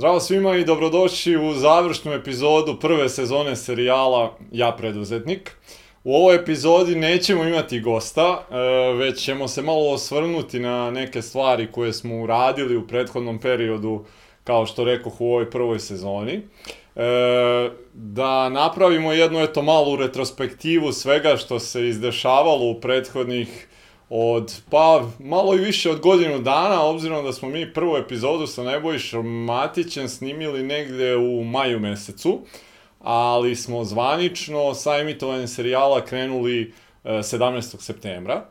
Zdravo svima i dobrodošli u završnu epizodu prve sezone serijala Ja preduzetnik. U ovoj epizodi nećemo imati gosta, e, već ćemo se malo osvrnuti na neke stvari koje smo uradili u prethodnom periodu, kao što rekoh u ovoj prvoj sezoni. E, da napravimo jednu eto malu retrospektivu svega što se izdešavalo u prethodnih od, pa, malo i više od godinu dana, obzirom da smo mi prvu epizodu sa Nebojšom Matićem snimili negde u maju mesecu, ali smo zvanično sa emitovanjem serijala krenuli 17. E, septembra.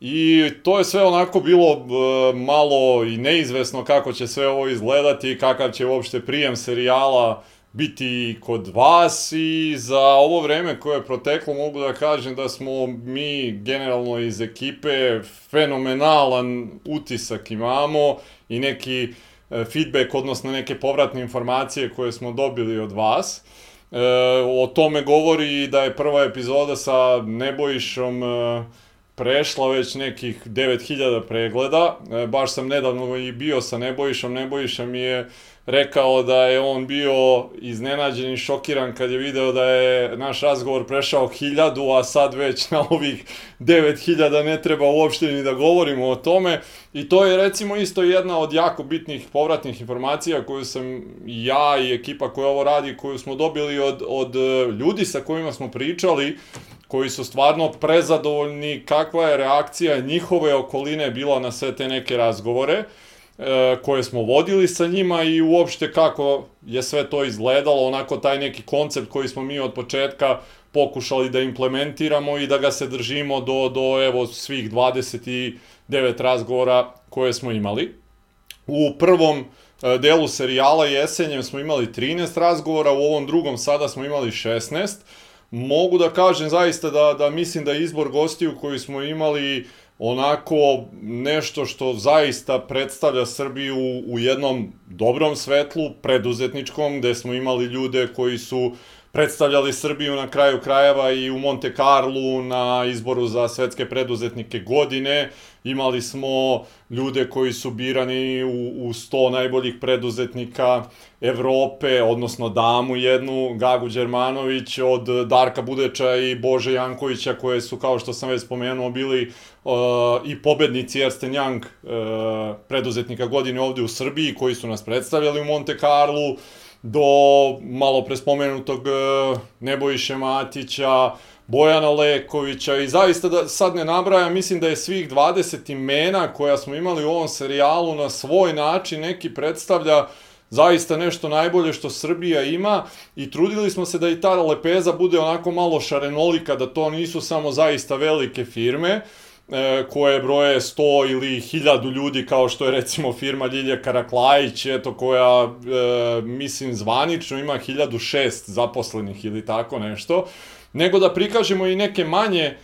I to je sve onako bilo e, malo i neizvesno kako će sve ovo izgledati, kakav će uopšte prijem serijala biti kod vas i za ovo vreme koje je proteklo mogu da kažem da smo mi generalno iz ekipe fenomenalan utisak imamo i neki e, feedback, odnosno neke povratne informacije koje smo dobili od vas. E, o tome govori da je prva epizoda sa Nebojšom e, prešla već nekih 9000 pregleda. E, baš sam nedavno i bio sa Nebojšom. Nebojša mi je rekao da je on bio iznenađen i šokiran kad je video da je naš razgovor prešao hiljadu, a sad već na ovih 9000 ne treba uopšte ni da govorimo o tome. I to je recimo isto jedna od jako bitnih povratnih informacija koju sam ja i ekipa koja ovo radi, koju smo dobili od, od ljudi sa kojima smo pričali, koji su stvarno prezadovoljni kakva je reakcija njihove okoline bila na sve te neke razgovore e, koje smo vodili sa njima i uopšte kako je sve to izgledalo, onako taj neki koncept koji smo mi od početka pokušali da implementiramo i da ga se držimo do, do evo svih 29 razgovora koje smo imali. U prvom e, delu serijala jesenjem smo imali 13 razgovora, u ovom drugom sada smo imali 16 mogu da kažem zaista da, da mislim da izbor gostiju koji smo imali onako nešto što zaista predstavlja Srbiju u jednom dobrom svetlu, preduzetničkom, gde smo imali ljude koji su predstavljali Srbiju na kraju krajeva i u Monte Carlo na izboru za svetske preduzetnike godine. Imali smo ljude koji su birani u, u 100 najboljih preduzetnika Evrope, odnosno damu jednu, Gagu Đermanović, od Darka Budeča i Bože Jankovića, koje su, kao što sam već spomenuo, bili uh, i pobednici Ersten Young uh, preduzetnika godine ovde u Srbiji, koji su nas predstavljali u Monte Carlo do malo prespomenutog uh, Nebojše Matića, Bojana Lekovića i zaista da sad ne nabrajam, mislim da je svih 20 imena koja smo imali u ovom serijalu na svoj način neki predstavlja zaista nešto najbolje što Srbija ima i trudili smo se da i ta lepeza bude onako malo šarenolika, da to nisu samo zaista velike firme, e, koje broje 100 ili 1000 ljudi kao što je recimo firma Ljilja Karaklajić, eto koja e, mislim zvanično ima 1006 zaposlenih ili tako nešto, nego da prikažemo i neke manje e,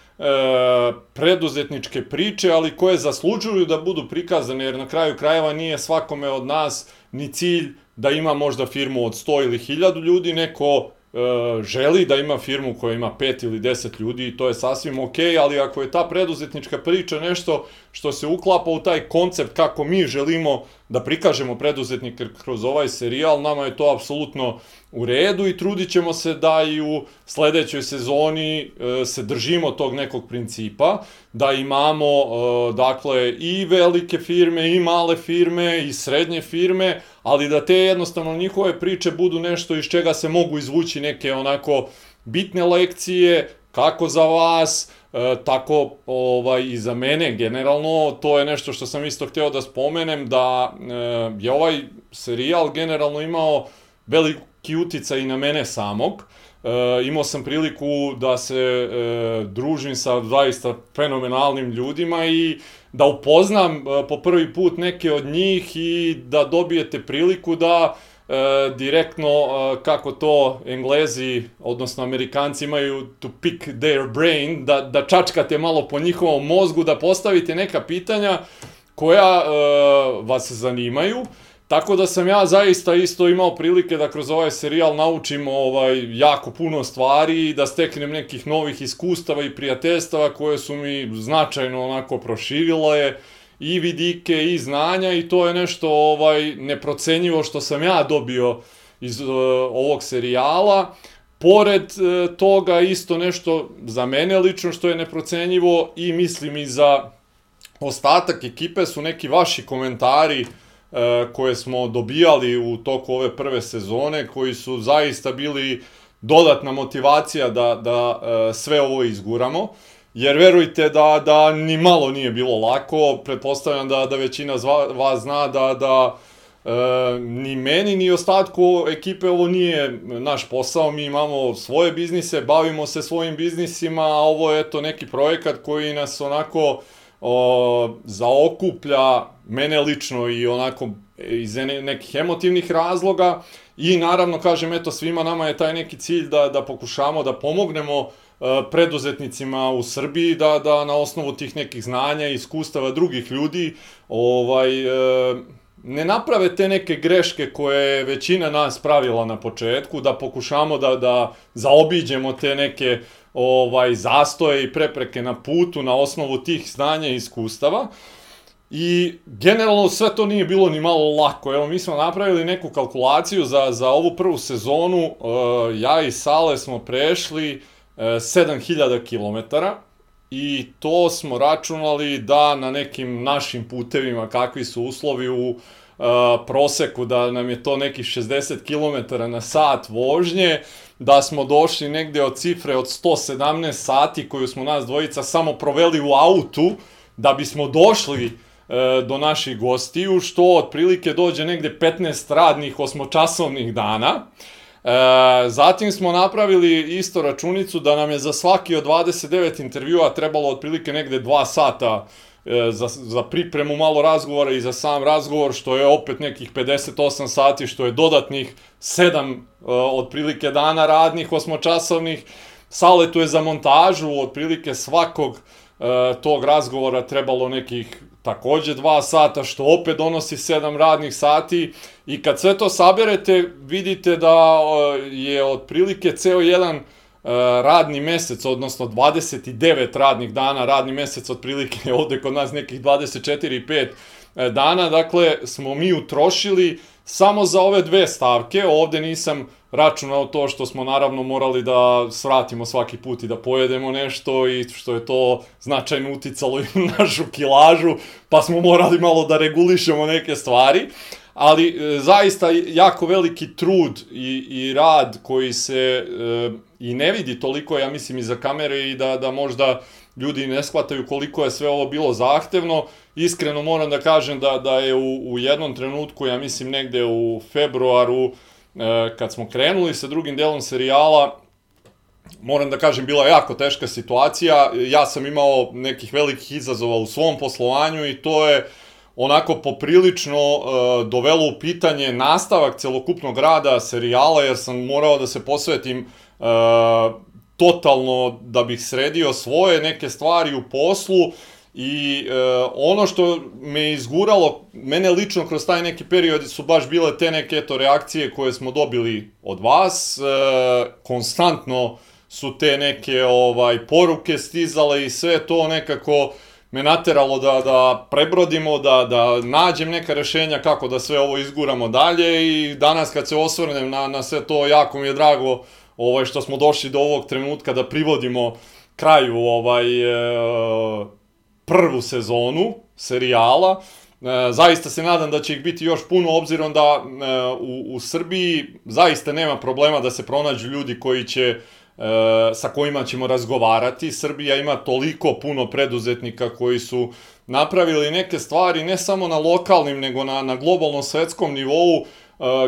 preduzetničke priče, ali koje zaslužuju da budu prikazane, jer na kraju krajeva nije svakome od nas ni cilj da ima možda firmu od 100 ili 1000 ljudi, neko e, želi da ima firmu koja ima 5 ili 10 ljudi i to je sasvim ok, ali ako je ta preduzetnička priča nešto što se uklapa u taj koncept kako mi želimo da prikažemo preduzetnike kroz ovaj serijal, nama je to apsolutno u redu i trudit ćemo se da i u sledećoj sezoni e, se držimo tog nekog principa, da imamo e, dakle i velike firme i male firme i srednje firme, ali da te jednostavno njihove priče budu nešto iz čega se mogu izvući neke onako bitne lekcije, kako za vas, e, tako ovaj, i za mene generalno, to je nešto što sam isto hteo da spomenem, da e, je ovaj serijal generalno imao veliki uticaj i na mene samog. E, imao sam priliku da se e, družim sa zaista fenomenalnim ljudima i da upoznam e, po prvi put neke od njih i da dobijete priliku da e, direktno e, kako to Englezi, odnosno Amerikanci imaju to pick their brain, da, da čačkate malo po njihovom mozgu, da postavite neka pitanja koja e, vas zanimaju. Tako da sam ja zaista isto imao prilike da kroz ovaj serijal naučim ovaj, jako puno stvari i da steknem nekih novih iskustava i prijateljstava koje su mi značajno onako proširile i vidike i znanja i to je nešto ovaj neprocenjivo što sam ja dobio iz uh, ovog serijala. Pored uh, toga isto nešto za mene lično što je neprocenjivo i mislim i za ostatak ekipe su neki vaši komentari uh, koje smo dobijali u toku ove prve sezone koji su zaista bili dodatna motivacija da, da uh, sve ovo izguramo. Jer verujte da, da ni malo nije bilo lako, pretpostavljam da, da većina vas zna da, da e, ni meni ni ostatku ekipe ovo nije naš posao, mi imamo svoje biznise, bavimo se svojim biznisima, a ovo je to neki projekat koji nas onako o, zaokuplja, mene lično i onako iz nekih emotivnih razloga i naravno kažem eto svima nama je taj neki cilj da, da pokušamo da pomognemo E, preduzetnicima u Srbiji da da na osnovu tih nekih znanja i iskustava drugih ljudi ovaj e, ne naprave te neke greške koje je većina nas pravila na početku, da pokušamo da, da zaobiđemo te neke ovaj zastoje i prepreke na putu na osnovu tih znanja i iskustava. I generalno sve to nije bilo ni malo lako. Evo, mi smo napravili neku kalkulaciju za, za ovu prvu sezonu. Uh, ja i Sale smo prešli uh, 7000 km i to smo računali da na nekim našim putevima kakvi su uslovi u Uh, proseku da nam je to nekih 60 km na sat vožnje, da smo došli negde od cifre od 117 sati koju smo nas dvojica samo proveli u autu da bismo došli uh, do naših gostiju, što otprilike dođe negde 15 radnih osmočasovnih dana. E, zatim smo napravili isto računicu da nam je za svaki od 29 intervjua trebalo otprilike negde 2 sata za, za pripremu malo razgovora i za sam razgovor, što je opet nekih 58 sati, što je dodatnih 7 e, otprilike dana radnih, osmočasovnih. Saletu je za montažu otprilike svakog e, tog razgovora trebalo nekih takođe dva sata, što opet donosi sedam radnih sati i kad sve to saberete, vidite da je otprilike ceo jedan e, radni mesec, odnosno 29 radnih dana, radni mesec otprilike ovde kod nas nekih 24 i 5 e, dana, dakle smo mi utrošili samo za ove dve stavke, ovde nisam računao to što smo naravno morali da svratimo svaki put i da pojedemo nešto i što je to značajno uticalo i na našu kilažu, pa smo morali malo da regulišemo neke stvari, ali e, zaista jako veliki trud i, i rad koji se e, i ne vidi toliko, ja mislim, iza kamere i da, da možda ljudi ne shvataju koliko je sve ovo bilo zahtevno. Iskreno moram da kažem da, da je u, u jednom trenutku, ja mislim negde u februaru, E, kad smo krenuli sa drugim delom serijala, moram da kažem, bila je jako teška situacija. Ja sam imao nekih velikih izazova u svom poslovanju i to je onako poprilično uh, dovelo u pitanje nastavak celokupnog rada serijala, jer sam morao da se posvetim uh, totalno da bih sredio svoje neke stvari u poslu I e, ono što me izguralo, mene lično kroz taj neki period su baš bile te neke eto reakcije koje smo dobili od vas. E, konstantno su te neke ovaj poruke stizale i sve to nekako me nateralo da, da prebrodimo, da, da nađem neka rešenja kako da sve ovo izguramo dalje i danas kad se osvrnem na, na sve to, jako mi je drago ovaj, što smo došli do ovog trenutka da privodimo kraju ovaj, e, prvu sezonu serijala. E, zaista se nadam da će ih biti još puno, obzirom da e, u, u Srbiji zaista nema problema da se pronađu ljudi koji će sa kojima ćemo razgovarati. Srbija ima toliko puno preduzetnika koji su napravili neke stvari ne samo na lokalnim, nego na, na globalnom svetskom nivou, e,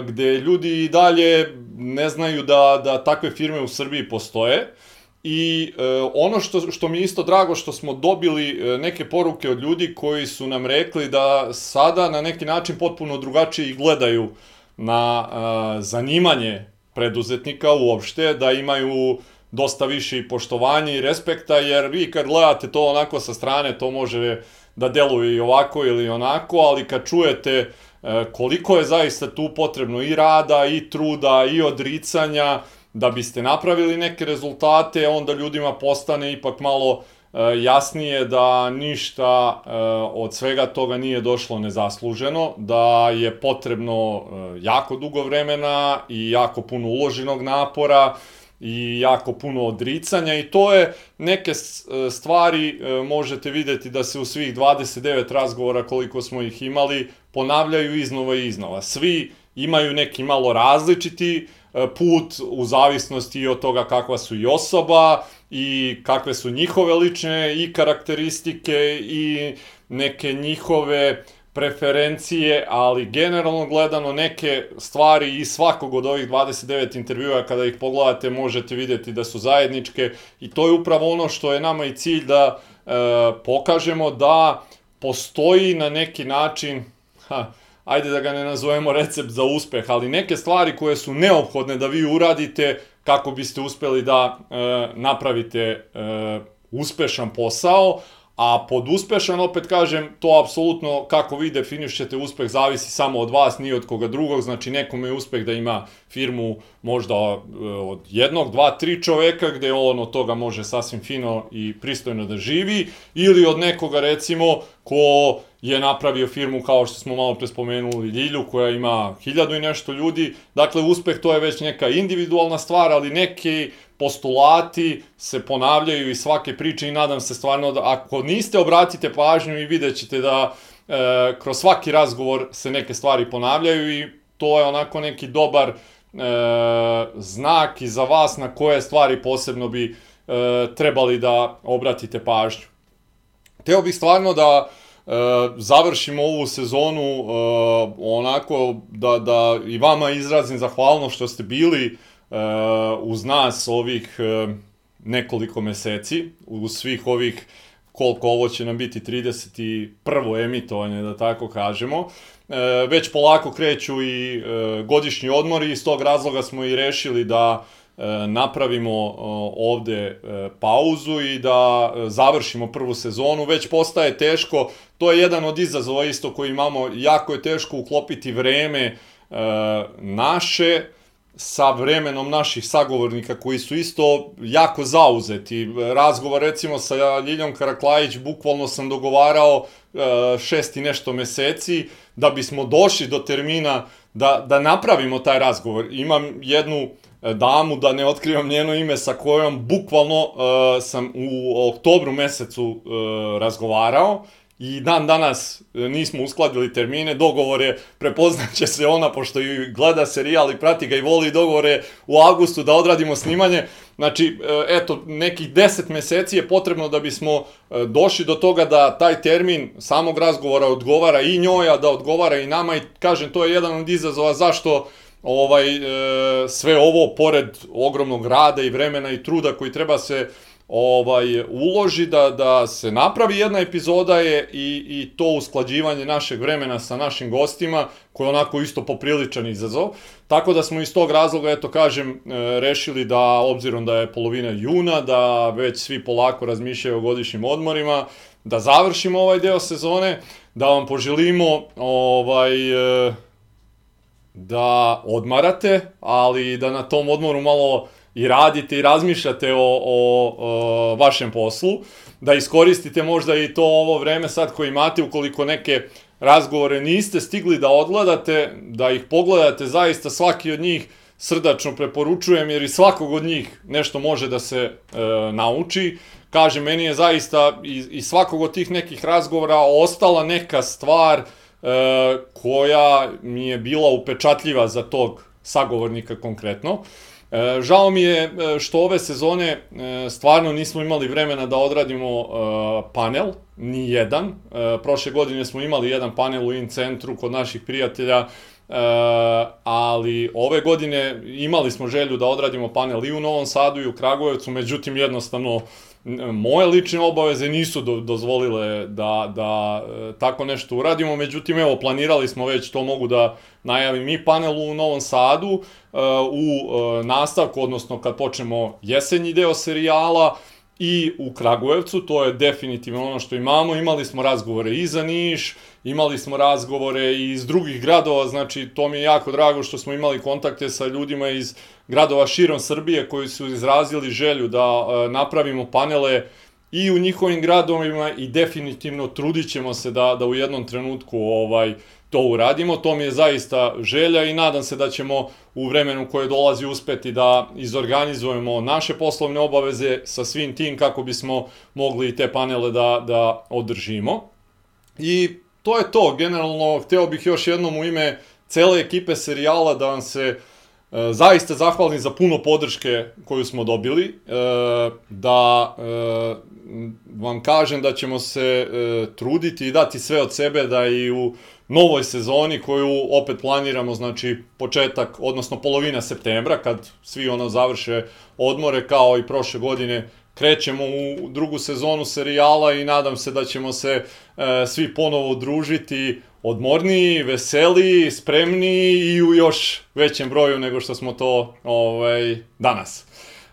gde ljudi i dalje ne znaju da, da takve firme u Srbiji postoje. I e, ono što, što mi isto drago što smo dobili e, neke poruke od ljudi koji su nam rekli da sada na neki način potpuno drugačije gledaju na e, zanimanje preduzetnika uopšte, da imaju dosta više i poštovanja i respekta, jer vi kad gledate to onako sa strane, to može da deluje i ovako ili onako, ali kad čujete e, koliko je zaista tu potrebno i rada, i truda, i odricanja, da biste napravili neke rezultate, onda ljudima postane ipak malo jasnije da ništa od svega toga nije došlo nezasluženo, da je potrebno jako dugo vremena i jako puno uloženog napora, i jako puno odricanja i to je neke e, stvari e, možete videti da se u svih 29 razgovora koliko smo ih imali ponavljaju iznova i iznova. Svi imaju neki malo različiti e, put u zavisnosti od toga kakva su i osoba i kakve su njihove lične i karakteristike i neke njihove preferencije, ali generalno gledano neke stvari i svakog od ovih 29 intervjua kada ih pogledate možete videti da su zajedničke i to je upravo ono što je nama i cilj da e, pokažemo da postoji na neki način ha, ajde da ga ne nazovemo recept za uspeh, ali neke stvari koje su neophodne da vi uradite kako biste uspeli da e, napravite e, uspešan posao, A pod uspešan, opet kažem, to apsolutno kako vi definišete uspeh zavisi samo od vas, ni od koga drugog, znači nekome je uspeh da ima firmu možda e, od jednog, dva, tri čoveka gde on od toga može sasvim fino i pristojno da živi, ili od nekoga recimo ko je napravio firmu kao što smo malo pre spomenuli Ljilju koja ima hiljadu i nešto ljudi, dakle uspeh to je već neka individualna stvar, ali neki postulati se ponavljaju i svake priče i nadam se stvarno da ako niste obratite pažnju i vidjet ćete da e, kroz svaki razgovor se neke stvari ponavljaju i to je onako neki dobar e, znak i za vas na koje stvari posebno bi e, trebali da obratite pažnju. Teo bih stvarno da e, završimo ovu sezonu e, onako da, da i vama izrazim zahvalno što ste bili Uh, uz nas ovih nekoliko meseci, uz svih ovih koliko ovo će nam biti 31. emitovanje, da tako kažemo. Uh, već polako kreću i godišnji odmori iz tog razloga smo i rešili da napravimo ovde pauzu i da završimo prvu sezonu. Već postaje teško, to je jedan od izazova isto koji imamo, jako je teško uklopiti vreme naše, sa vremenom naših sagovornika koji su isto jako zauzeti. Razgovor recimo sa Ljiljom Karaklajić, bukvalno sam dogovarao e, šest i nešto meseci da bismo došli do termina da, da napravimo taj razgovor. Imam jednu e, damu, da ne otkrivam njeno ime, sa kojom bukvalno uh, sam u oktobru mesecu uh, razgovarao. I dan danas e, nismo uskladili termine, dogovore, prepoznaće se ona, pošto i gleda serijal i prati ga i voli dogovore u avgustu da odradimo snimanje. Znači, eto, nekih 10 meseci je potrebno da bismo došli do toga da taj termin samog razgovora odgovara i njoj, a da odgovara i nama. I kažem, to je jedan od izazova zašto ovaj, sve ovo, pored ogromnog rada i vremena i truda koji treba se ovaj uloži da da se napravi jedna epizoda je i i to usklađivanje našeg vremena sa našim gostima koji je onako isto popriličan izazov. Tako da smo iz tog razloga eto kažem e, rešili da obzirom da je polovina juna da već svi polako razmišljaju o godišnjim odmorima, da završimo ovaj deo sezone, da vam poželimo ovaj e, da odmarate, ali da na tom odmoru malo i radite i razmišljate o, o, o vašem poslu, da iskoristite možda i to ovo vreme sad koje imate ukoliko neke razgovore niste stigli da odgledate, da ih pogledate zaista svaki od njih srdačno preporučujem jer i svakog od njih nešto može da se e, nauči. Kaže, meni je zaista i, i svakog od tih nekih razgovora ostala neka stvar e, koja mi je bila upečatljiva za tog sagovornika konkretno. E, žao mi je e, što ove sezone e, stvarno nismo imali vremena da odradimo panel, ni jedan. Prošle godine smo imali jedan panel u in centru kod naših prijatelja, ali ove godine imali smo želju da odradimo panel i u Novom Sadu i u Kragujevcu, međutim jednostavno moje lične obaveze nisu do, dozvolile da, da e, tako nešto uradimo, međutim evo planirali smo već, to mogu da najavim i panel u Novom Sadu, e, u e, nastavku, odnosno kad počnemo jesenji deo serijala, i u Kragujevcu, to je definitivno ono što imamo. Imali smo razgovore i za Niš, imali smo razgovore i iz drugih gradova, znači to mi je jako drago što smo imali kontakte sa ljudima iz gradova širom Srbije koji su izrazili želju da e, napravimo panele i u njihovim gradovima i definitivno trudit ćemo se da, da u jednom trenutku ovaj, to uradimo. To mi je zaista želja i nadam se da ćemo u vremenu koje dolazi uspeti da izorganizujemo naše poslovne obaveze sa svim tim kako bismo mogli te panele da, da održimo. I to je to, generalno hteo bih još jednom u ime cele ekipe serijala da vam se e, zaista zahvalim za puno podrške koju smo dobili, e, da e, vam kažem da ćemo se e, truditi i dati sve od sebe da i u novoj sezoni koju opet planiramo, znači početak, odnosno polovina septembra, kad svi ono završe odmore kao i prošle godine, krećemo u drugu sezonu serijala i nadam se da ćemo se e, svi ponovo družiti odmorniji, veseliji, spremniji i u još većem broju nego što smo to ovaj, danas.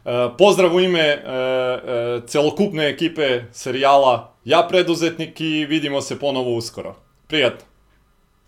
E, pozdrav u ime e, e, celokupne ekipe serijala Ja preduzetnik i vidimo se ponovo uskoro. Prijatno!